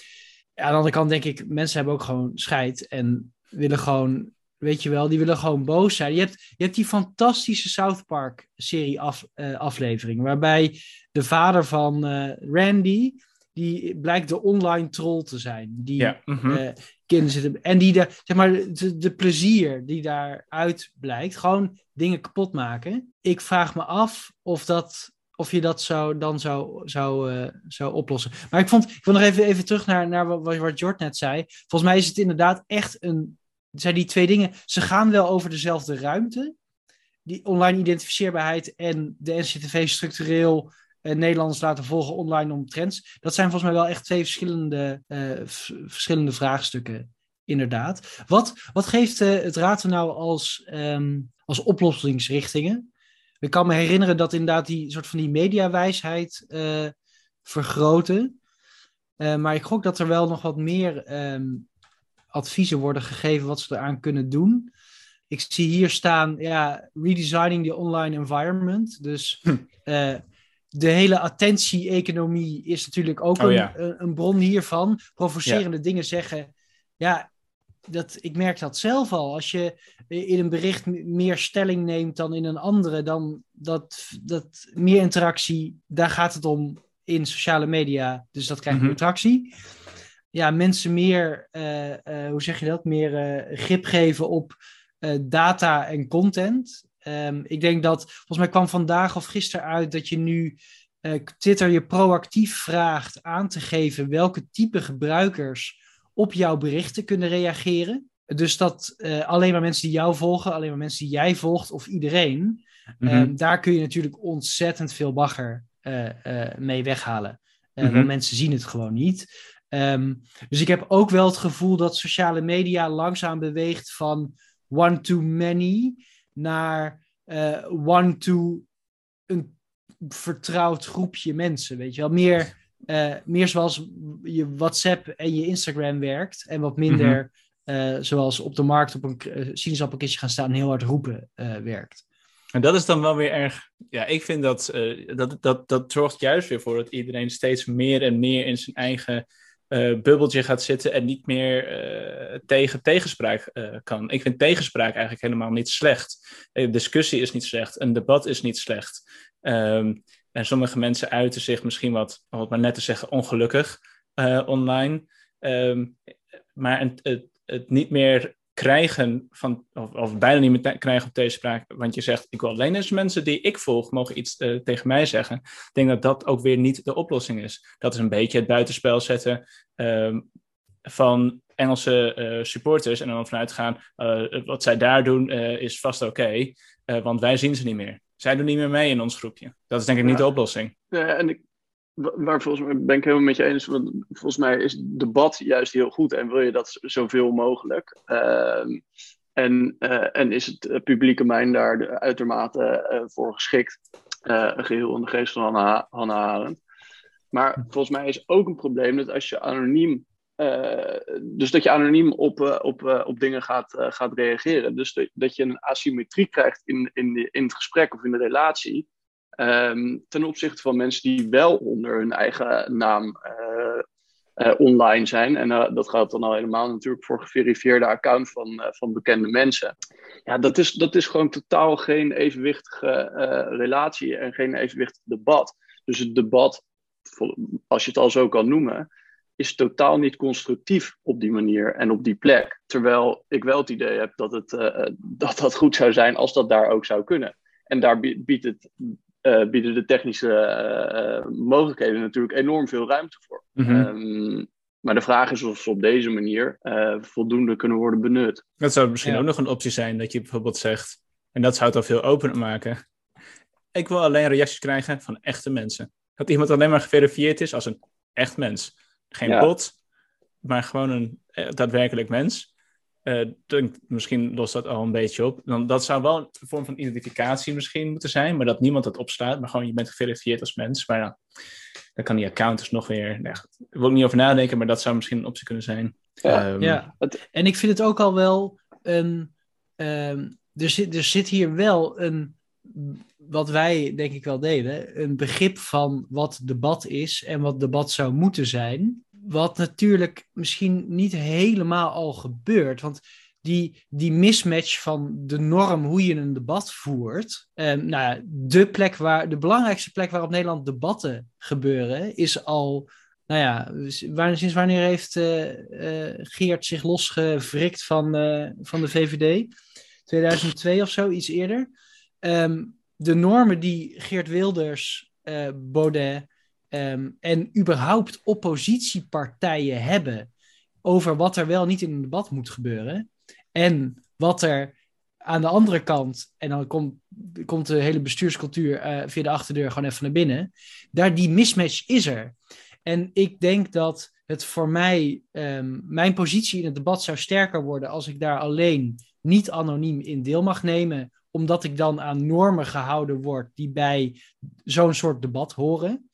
B: aan de andere kant denk ik, mensen hebben ook gewoon scheid en willen gewoon weet je wel, die willen gewoon boos zijn. Je hebt, je hebt die fantastische South Park serie af, uh, aflevering, waarbij de vader van uh, Randy, die blijkt de online troll te zijn. Die
A: ja. mm -hmm.
B: uh, kinderen zitten. En die de, zeg maar, de, de plezier die daaruit blijkt, gewoon dingen kapot maken. Ik vraag me af of dat. Of je dat zou, dan zou, zou, zou oplossen. Maar ik vond, ik wil nog even, even terug naar, naar wat, wat Jord net zei. Volgens mij is het inderdaad echt een zijn die twee dingen, ze gaan wel over dezelfde ruimte. Die online identificeerbaarheid en de NCTV structureel uh, Nederlanders laten volgen online om trends. Dat zijn volgens mij wel echt twee verschillende, uh, verschillende vraagstukken, inderdaad. Wat, wat geeft uh, het Raad nou als, um, als oplossingsrichtingen? Ik kan me herinneren dat inderdaad die soort van die mediawijsheid vergroten. maar ik gok dat er wel nog wat meer um, adviezen worden gegeven wat ze eraan kunnen doen. Ik zie hier staan, ja, redesigning the online environment. Dus hm. uh, de hele attentie-economie is natuurlijk ook
A: oh,
B: een,
A: ja.
B: een, een, bron hiervan. Provocerende ja. dingen zeggen, ja, dat, ik merk dat zelf al. Als je in een bericht meer stelling neemt dan in een andere, dan dat, dat meer interactie, daar gaat het om in sociale media. Dus dat krijgt meer
A: Mhm.
B: interactie. Ja, mensen meer, eh, eh, hoe zeg je dat, meer eh, grip geven op data en content. Ehm, ik denk dat, volgens mij kwam vandaag of gisteren uit dat je nu Twitter je proactief vraagt aan te geven welke type gebruikers op jouw berichten kunnen reageren. Dus dat alleen maar mensen die jou volgen, alleen maar mensen die jij volgt of iedereen,
A: Mhm.
B: Ehm, daar kun je natuurlijk ontzettend veel bagger mee weghalen. Eh,
A: Mhm.
B: Want mensen zien het gewoon niet. Ehm, dus ik heb ook wel het gevoel dat sociale media langzaam beweegt van one to many naar eh, one to een vertrouwd groepje mensen. Weet je wel, meer, eh, meer zoals je WhatsApp en je Instagram werkt en wat minder eh, zoals op de markt op een sinaasappelkistje gaan staan en heel hard roepen werkt.
A: En dat is dan wel weer erg. Ja, ik vind dat, uh, dat, dat dat zorgt juist weer voor dat iedereen steeds meer en meer in zijn eigen uh, bubbeltje gaat zitten en niet meer uh, tegen tegenspraak kan. Ik vind tegenspraak eigenlijk helemaal niet slecht. Discussie is niet slecht, een debat is niet slecht. Um, en sommige mensen uiten zich misschien wat, om het maar net te zeggen, ongelukkig online. Um, maar het, het niet meer krijgen van, of, of bijna niet meer krijgen op tegenspraak, want je zegt, ik wil alleen eens mensen die ik volg mogen iets uh, tegen mij zeggen. Ik denk dat dat ook weer niet de oplossing is. Dat is een beetje het buitenspel zetten um, van Engelse uh, supporters en dan vanuit gaan, uh, wat zij daar doen is vast oké, okay, want wij zien ze niet meer. Zij doen niet meer mee in ons groepje. Dat is denk ik niet de oplossing.
C: Ja, en ik, waar volgens mij ben ik helemaal met je eens. Want volgens mij is debat juist heel goed en wil je dat zoveel mogelijk. Uh, en, uh, en is het publieke mijn daar uitermate uh, voor geschikt. geheel in de geest van Hannah, Hannah. Maar volgens mij is ook een probleem dat als je anoniem. Dus dat je anoniem op, op, op dingen gaat, gaat reageren. Dus dat, dat je een asymmetrie krijgt in, in, in het gesprek of in de relatie. Um, ten opzichte van mensen die wel onder hun eigen naam uh, uh, online zijn. En uh, dat gaat dan al helemaal natuurlijk voor geverifieerde account van, van bekende mensen. Ja, dat is, dat is gewoon totaal geen evenwichtige relatie en geen evenwichtig debat. Dus het debat, als je het al zo kan noemen, is totaal niet constructief op die manier en op die plek. Terwijl ik wel het idee heb dat het, dat, dat goed zou zijn als dat daar ook zou kunnen. En daar biedt het uh, bieden de technische uh, mogelijkheden natuurlijk enorm veel ruimte voor.
A: Mhm.
C: Mm -hmm. um, maar de vraag is of ze op deze manier uh, voldoende kunnen worden benut.
A: Dat zou misschien ja. ook nog een optie zijn, dat je bijvoorbeeld zegt, en dat zou het al veel opener maken. Ik wil alleen reacties krijgen van echte mensen. Dat iemand alleen maar geverifieerd is als een echt mens. Geen ja. bot, maar gewoon een eh, daadwerkelijk mens. Uh, denk, misschien lost dat al een beetje op. Dan, dat zou wel een vorm van identificatie misschien moeten zijn, maar dat niemand dat opslaat, maar gewoon je bent geverifieerd als mens. Maar ja, dan kan die account dus nog weer. Nee, daar wil ik niet over nadenken, maar dat zou misschien een optie kunnen zijn.
B: Ja, um, ja. en ik vind het ook al wel een. Um, er, zit, er zit hier wel een. Wat wij denk ik wel deden, een begrip van wat debat is en wat debat zou moeten zijn wat natuurlijk misschien niet helemaal al gebeurt. Want die, die mismatch van de norm hoe je een debat voert. Um, nou, de, plek waar, de belangrijkste plek waar op Nederland debatten gebeuren, is al. Nou ja, waar, sinds wanneer heeft uh, uh, Geert zich losgevrikt van, uh, van de VVD? 2002 of zo, iets eerder. Um, de normen die Geert Wilders, Baudet Um, en überhaupt oppositiepartijen hebben over wat er wel niet in een debat moet gebeuren. En wat er aan de andere kant, en dan komt, komt de hele bestuurscultuur uh, via de achterdeur gewoon even naar binnen. Daar die mismatch is er. En ik denk dat het voor mij, um, mijn positie in het debat zou sterker worden als ik daar alleen niet anoniem in deel mag nemen, omdat ik dan aan normen gehouden word die bij zo'n soort debat horen.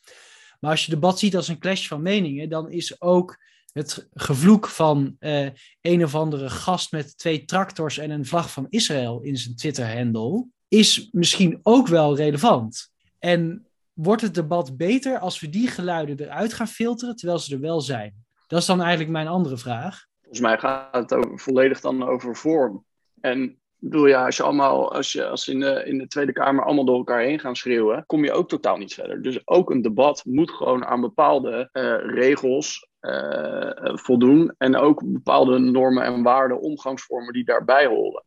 B: Maar als je debat ziet als een clash van meningen, dan is ook het gevloek van uh, een of andere gast met twee tractors en een vlag van Israël in zijn Twitter-handle, is misschien ook wel relevant. En wordt het debat beter als we die geluiden eruit gaan filteren, terwijl ze er wel zijn? Dat is dan eigenlijk mijn andere vraag.
C: Volgens mij gaat het over, volledig dan over vorm. En ik bedoel, ja, als je allemaal, als je als in de, in de Tweede Kamer allemaal door elkaar heen gaan schreeuwen, kom je ook totaal niet verder. Dus ook een debat moet gewoon aan bepaalde uh, regels uh, voldoen. En ook bepaalde normen en waarden, omgangsvormen die daarbij horen.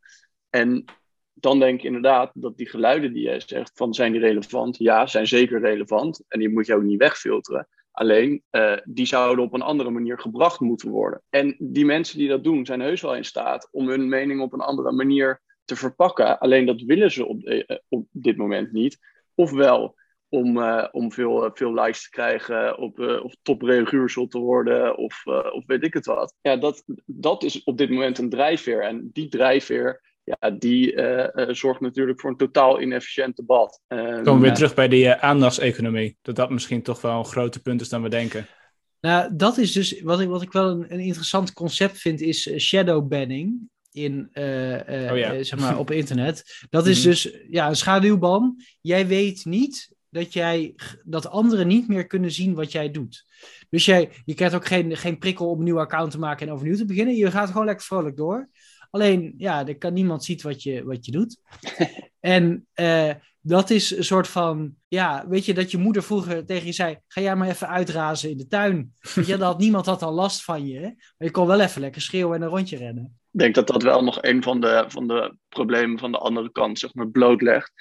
C: En dan denk ik inderdaad dat die geluiden die jij zegt, van zijn die relevant? Ja, zijn zeker relevant. En die moet je ook niet wegfilteren. Alleen, uh, die zouden op een andere manier gebracht moeten worden. En die mensen die dat doen, zijn heus wel in staat om hun mening op een andere manier te verpakken. Alleen dat willen ze op, uh, op dit moment niet. Ofwel om, om veel, veel likes te krijgen, op, of topreaguursel te worden, of, of weet ik het wat. Ja, dat, dat is op dit moment een drijfveer. En die drijfveer ja, die uh, uh, zorgt natuurlijk voor een totaal inefficiënt debat.
A: Um, Komen we weer terug bij die uh, aandachtseconomie. Dat dat misschien toch wel een groter punt is dan we denken.
B: Nou, dat is dus wat ik, wat ik wel een, een interessant concept vind, is shadow banning. In, oh, ja. zeg maar, op internet. Dat is dus ja, een schaduwban. Jij weet niet dat, jij, dat anderen niet meer kunnen zien wat jij doet. Dus jij, je krijgt ook geen, geen prikkel om een nieuw account te maken en overnieuw te beginnen. Je gaat gewoon lekker vrolijk door. Alleen, ja, er kan niemand zien wat je, wat je doet. [laughs] en uh, dat is een soort van, ja, weet je, dat je moeder vroeger tegen je zei, ga jij maar even uitrazen in de tuin. Weet je, dat niemand had al last van je, maar je kon wel even lekker schreeuwen en een rondje rennen.
C: Ik denk dat dat wel nog een van de, van de problemen van de andere kant zeg maar, blootlegt.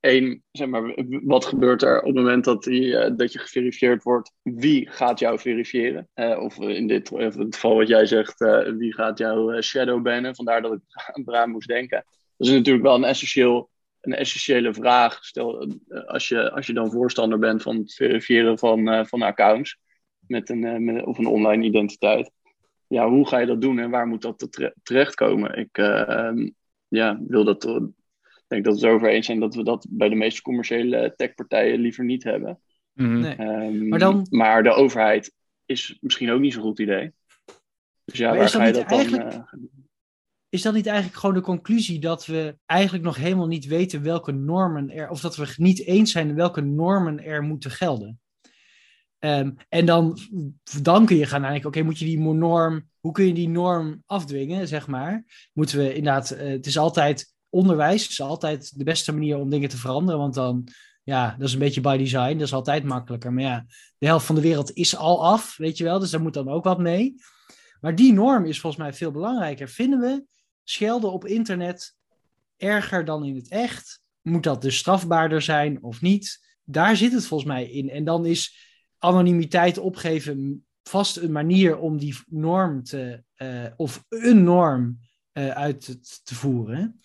C: Eén, zeg maar, wat gebeurt er op het moment dat, die, uh, dat je geverifieerd wordt? Wie gaat jou verifiëren? Uh, of in dit het geval wat jij zegt, uh, wie gaat jou shadow bannen? Vandaar dat ik [laughs] eraan moest denken. Dat is natuurlijk wel een essentieel een essentiële vraag. Stel, als je, als je dan voorstander bent van het verifiëren van, van accounts met een, met, of een online identiteit ja, hoe ga je dat doen en waar moet dat tere terechtkomen? Ik uh, ja, wil dat, ik denk dat we het over eens zijn dat we dat bij de meeste commerciële techpartijen liever niet hebben.
B: Nee.
C: Um,
B: maar, dan...
C: maar de overheid is misschien ook niet zo'n goed idee. Dus ja, maar waar ga je dat
B: eigenlijk... dan... Uh... Is dat niet eigenlijk gewoon de conclusie dat we eigenlijk nog helemaal niet weten welke normen er, of dat we niet eens zijn welke normen er moeten gelden? Um, en dan, dan kun je gaan nadenken, oké, moet je die norm, hoe kun je die norm afdwingen, zeg maar? Moeten we inderdaad, uh, het is altijd, onderwijs is altijd de beste manier om dingen te veranderen, want dan, ja, dat is een beetje by design, dat is altijd makkelijker. Maar ja, de helft van de wereld is al af, weet je wel, dus daar moet dan ook wat mee. Maar die norm is volgens mij veel belangrijker. Vinden we schelden op internet erger dan in het echt? Moet dat dus strafbaarder zijn of niet? Daar zit het volgens mij in. En dan is anonimiteit opgeven vast een manier om die norm te, uh, of een norm uh, uit te, voeren.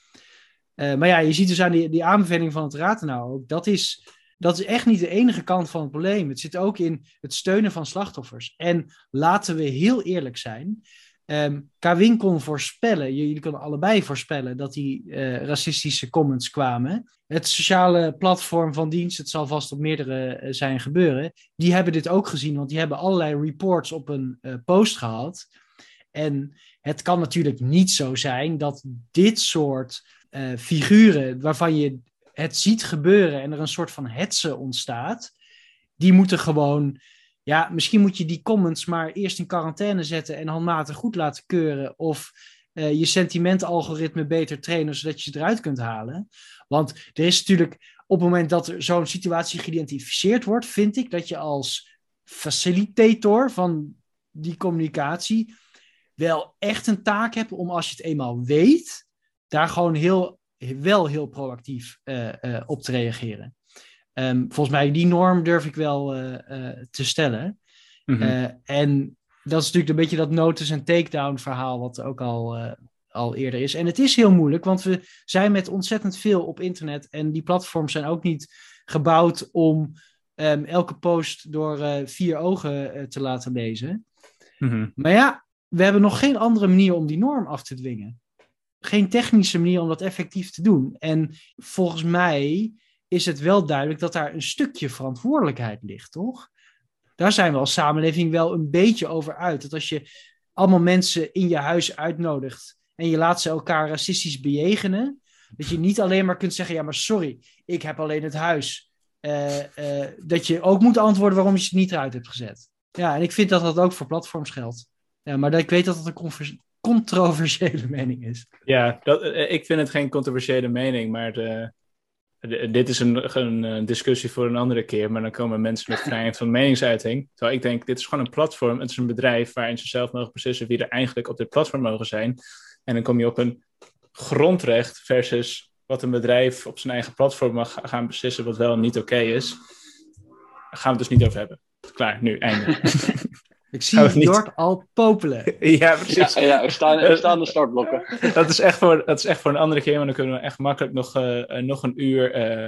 B: Uh, maar ja, je ziet dus aan die, aanbeveling van het Raad nou ook, dat is, dat is echt niet de enige kant van het probleem. Het zit ook in het steunen van slachtoffers. En laten we heel eerlijk zijn, Um, Kawin kon voorspellen, jullie konden allebei voorspellen, dat die uh, racistische comments kwamen. Het sociale platform van dienst, het zal vast op meerdere uh, zijn gebeuren, die hebben dit ook gezien, want die hebben allerlei reports op een uh, post gehad. En het kan natuurlijk niet zo zijn dat dit soort figuren, waarvan je het ziet gebeuren en er een soort van hetze ontstaat, die moeten gewoon ja, misschien moet je die comments maar eerst in quarantaine zetten en handmatig goed laten keuren. Of uh, je sentimentalgoritme beter trainen, zodat je ze eruit kunt halen. Want er is natuurlijk, op het moment dat er zo'n situatie geïdentificeerd wordt, vind ik dat je als facilitator van die communicatie wel echt een taak hebt om als je het eenmaal weet, daar gewoon heel, wel heel proactief uh, uh, op te reageren. Um, volgens mij, die norm durf ik wel uh, uh, te stellen. Mm -hmm. uh, en dat is natuurlijk een beetje dat notice- en takedown verhaal, wat ook al, al eerder is. En het is heel moeilijk, want we zijn met ontzettend veel op internet. En die platforms zijn ook niet gebouwd om um, elke post door vier ogen te laten lezen. Mm -hmm. Maar ja, we hebben nog geen andere manier om die norm af te dwingen. Geen technische manier om dat effectief te doen. En volgens mij is het wel duidelijk dat daar een stukje verantwoordelijkheid ligt, toch? Daar zijn we als samenleving wel een beetje over uit. Dat als je allemaal mensen in je huis uitnodigt en je laat ze elkaar racistisch bejegenen, dat je niet alleen maar kunt zeggen: ja, maar sorry, ik heb alleen het huis. Uh, uh, dat je ook moet antwoorden waarom je ze niet eruit hebt gezet. Ja, en ik vind dat dat ook voor platforms geldt. Ja, maar dat- ik weet dat het een controversiële [laughs] mening is.
A: Ja, dat, eh, ik vind het geen controversiële mening, maar eh, dit is een, een eh, discussie voor een andere keer. Maar dan komen mensen met vrijheid van meningsuiting. Terwijl ik denk, dit is gewoon een platform. Het is een bedrijf waarin ze zelf mogen beslissen wie er eigenlijk op dit platform mogen zijn. En dan kom je op een grondrecht versus wat een bedrijf op zijn eigen platform mag ga- gaan beslissen wat wel en niet oké is. Daar gaan we het dus niet over hebben. Klaar, nu, einde. [laughs]
B: Ik zie
A: niet.
B: Jort al popelen. [laughs]
A: ja, precies.
C: Ja, ja er, staan, er staan de startblokken.
A: dat, is echt voor, dat is echt voor een andere keer, maar dan kunnen we echt makkelijk nog, eh, eh, nog een uur eh,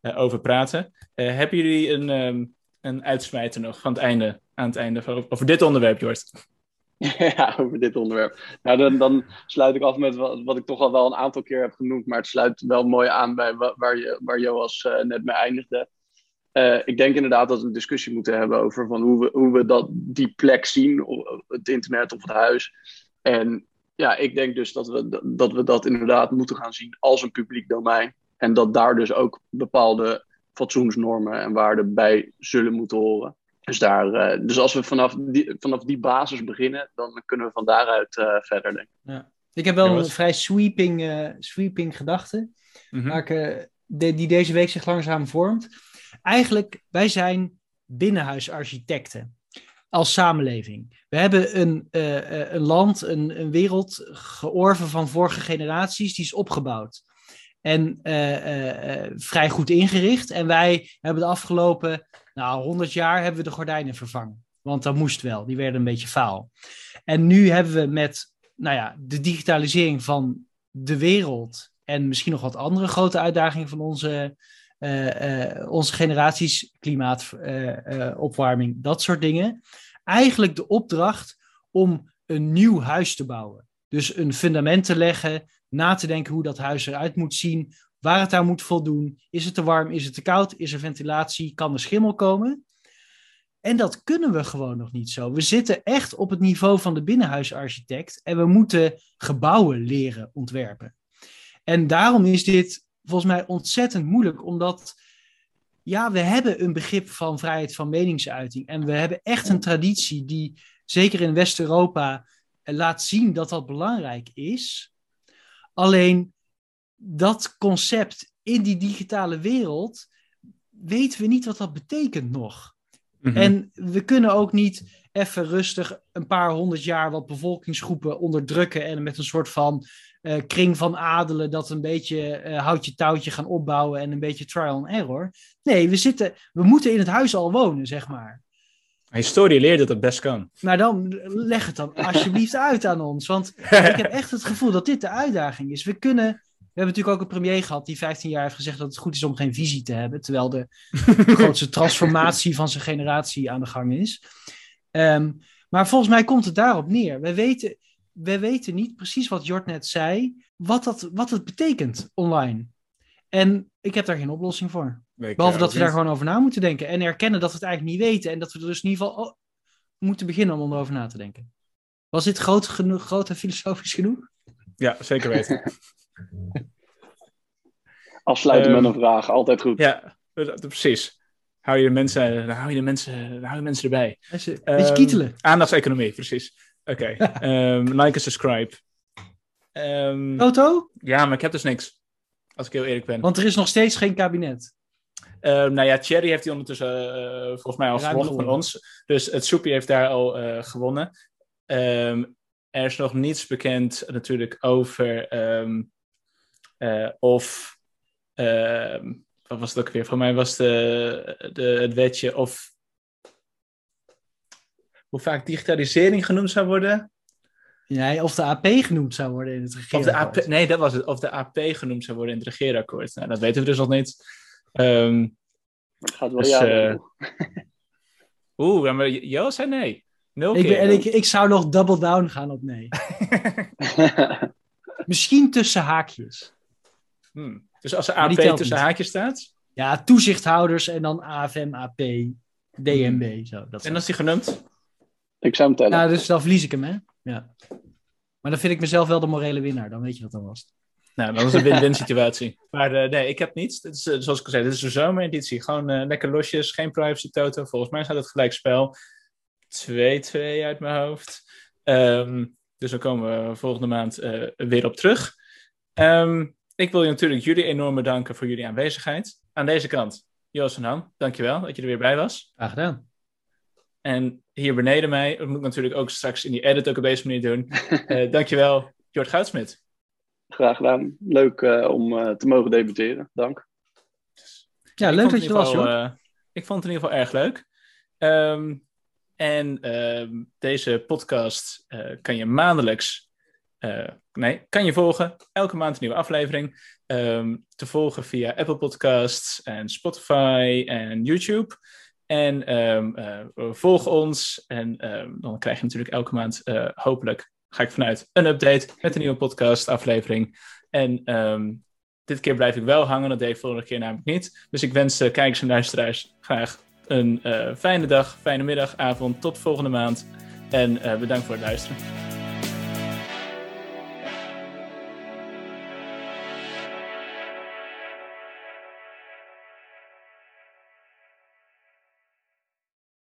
A: eh, over praten. Eh, hebben jullie een, ehm, een uitsmijter nog van het einde, aan het einde van, over dit onderwerp, Jort? [laughs]
C: ja, over dit onderwerp. Nou, dan, dan sluit ik af met wat, wat ik toch al wel een aantal keer heb genoemd, maar het sluit wel mooi aan bij wa- waar, je, waar Joas eh, net mee eindigde. Eh, ik denk inderdaad dat we een discussie moeten hebben over van hoe, we, hoe we dat, die plek zien, het internet of het huis. En ja, ik denk dus dat we, dat we dat inderdaad moeten gaan zien als een publiek domein. En dat daar dus ook bepaalde fatsoensnormen en waarden bij zullen moeten horen. Dus, daar, eh, dus als we vanaf die, vanaf die basis beginnen, dan kunnen we van daaruit eh, verder denken.
B: Ik heb wel
A: Ja,
B: een vrij sweeping, eh, sweeping gedachte. Waar ik, de- die deze week zich langzaam vormt. Eigenlijk, wij zijn binnenhuisarchitecten als samenleving. We hebben een, eh, eh, een land, een, een wereld georven van vorige generaties, die is opgebouwd. En eh, vrij goed ingericht. En wij hebben de afgelopen nou, 100 jaar hebben we de gordijnen vervangen. Want dat moest wel, die werden een beetje faal. En nu hebben we met nou ja, de digitalisering van de wereld en misschien nog wat andere grote uitdagingen van onze, onze generaties, klimaatopwarming, opwarming, dat soort dingen. Eigenlijk de opdracht om een nieuw huis te bouwen. Dus een fundament te leggen, na te denken hoe dat huis eruit moet zien, waar het aan moet voldoen. Is het te warm, is het te koud, is er ventilatie, kan er schimmel komen? En dat kunnen we gewoon nog niet zo. We zitten echt op het niveau van de binnenhuisarchitect en we moeten gebouwen leren ontwerpen. En daarom is dit volgens mij ontzettend moeilijk, omdat ja, we hebben een begrip van vrijheid van meningsuiting en we hebben echt een traditie die zeker in West-Europa laat zien dat dat belangrijk is. Alleen dat concept in die digitale wereld weten we niet wat dat betekent nog.
A: Mhm.
B: En we kunnen ook niet even rustig een paar honderd jaar wat bevolkingsgroepen onderdrukken en met een soort van eh, kring van adelen dat een beetje eh, houtje touwtje gaan opbouwen en een beetje trial and error. Nee, we, zitten, we moeten in het huis al wonen, zeg maar.
A: Historie leert dat het best kan.
B: Maar dan leg het dan alsjeblieft uit aan ons. Want ik heb echt het gevoel dat dit de uitdaging is. We kunnen. We hebben natuurlijk ook een premier gehad die 15 jaar heeft gezegd dat het goed is om geen visie te hebben. Terwijl de [laughs] grootste transformatie van zijn generatie aan de gang is. Ehm, maar volgens mij komt het daarop neer. We weten, we weten niet precies wat Jort net zei, wat, dat, wat het betekent online. En ik heb daar geen oplossing voor.
A: Weet
B: Behalve
A: ik
B: dat we daar gewoon over na moeten denken. En erkennen dat we het eigenlijk niet weten. En dat we er dus in ieder geval oh, moeten beginnen om erover na te denken. Was dit groot, genoeg, groot en filosofisch genoeg?
A: Ja, zeker weten. [laughs]
C: Afsluiten
A: Ehm,
C: met een vraag, altijd goed.
A: ja, precies. Hou je de mensen, hou je de mensen, hou je mensen erbij.
B: Beetje,
A: Ehm,
B: beetje kietelen.
A: Aandachtseconomie, precies. Oké. [laughs] Ehm, like en subscribe. Ehm,
B: Toto?
A: Ja, maar ik heb dus niks. Als ik heel eerlijk ben.
B: Want er is nog steeds geen kabinet.
A: Ehm, nou ja, Thierry heeft die ondertussen eh, volgens mij al
B: Ruim
A: gewonnen van ons. Dus het soepje heeft daar al eh, gewonnen. Ehm, er is nog niets bekend natuurlijk over ehm, eh, of... ehm, wat was het ook weer? Voor mij was de, de, het wetje of... Hoe vaak digitalisering genoemd zou worden?
B: Nee, of de AP genoemd zou worden in het
A: Of de
B: regeerakkoord.
A: AP, nee, dat was het. Of de AP genoemd zou worden in het regeerakkoord. Nou, dat weten we dus nog niet. Ehm,
C: Het gaat wel
A: Dus,
C: ja.
A: eh, [laughs] Oeh, maar Jo zei nee. Nul
B: Ik,
A: keer.
B: ben, en ik, ik zou nog double down gaan op nee. [laughs] Misschien tussen haakjes.
A: Hmm. Dus als er
B: die
A: AP tussen
B: niet.
A: haakjes staat,
B: Ja, toezichthouders en dan AFM, AP, DNB. Zo, dat
A: en als die genoemd?
C: Ik zou hem tellen.
B: Nou, dus dan verlies ik hem, hè? Ja. Maar dan vind ik mezelf wel de morele winnaar. Dan weet je wat dan was.
A: Nou, dat is een win-win situatie. [laughs] Maar eh, nee, ik heb niets. Dit is, eh, zoals ik al zei, dit is een zomereditie. Gewoon eh, lekker losjes, geen privacy toto. Volgens mij staat het gelijk spel. 2-2 uit mijn hoofd. Ehm, dus daar komen we volgende maand weer op terug. Ehm, ik wil je natuurlijk jullie enorm bedanken voor jullie aanwezigheid. Aan deze kant, Joost van Ham, dankjewel dat je er weer bij was.
B: Graag gedaan.
A: En hier beneden mij, dat moet ik natuurlijk ook straks in die edit ook op deze manier doen. uh, [laughs] dankjewel, Jort Goudsmit.
C: Graag gedaan. Leuk uh, om uh, te mogen debuteren. Dank.
B: Ja, leuk dat je er was, joh.
A: ik vond het in ieder geval erg leuk. Um, en uh, deze podcast kan je maandelijks nee, kan je volgen. Elke maand een nieuwe aflevering. Um, te volgen via Apple Podcasts en Spotify en YouTube. En um, uh, volg ons. En um, dan krijg je natuurlijk elke maand, uh, hopelijk, ga ik vanuit, een update met een nieuwe podcast aflevering. En um, dit keer blijf ik wel hangen, dat deed ik vorige keer namelijk niet. Dus ik wens de kijkers en luisteraars graag een uh, fijne dag, fijne middag, avond. Tot volgende maand. En bedankt voor het luisteren.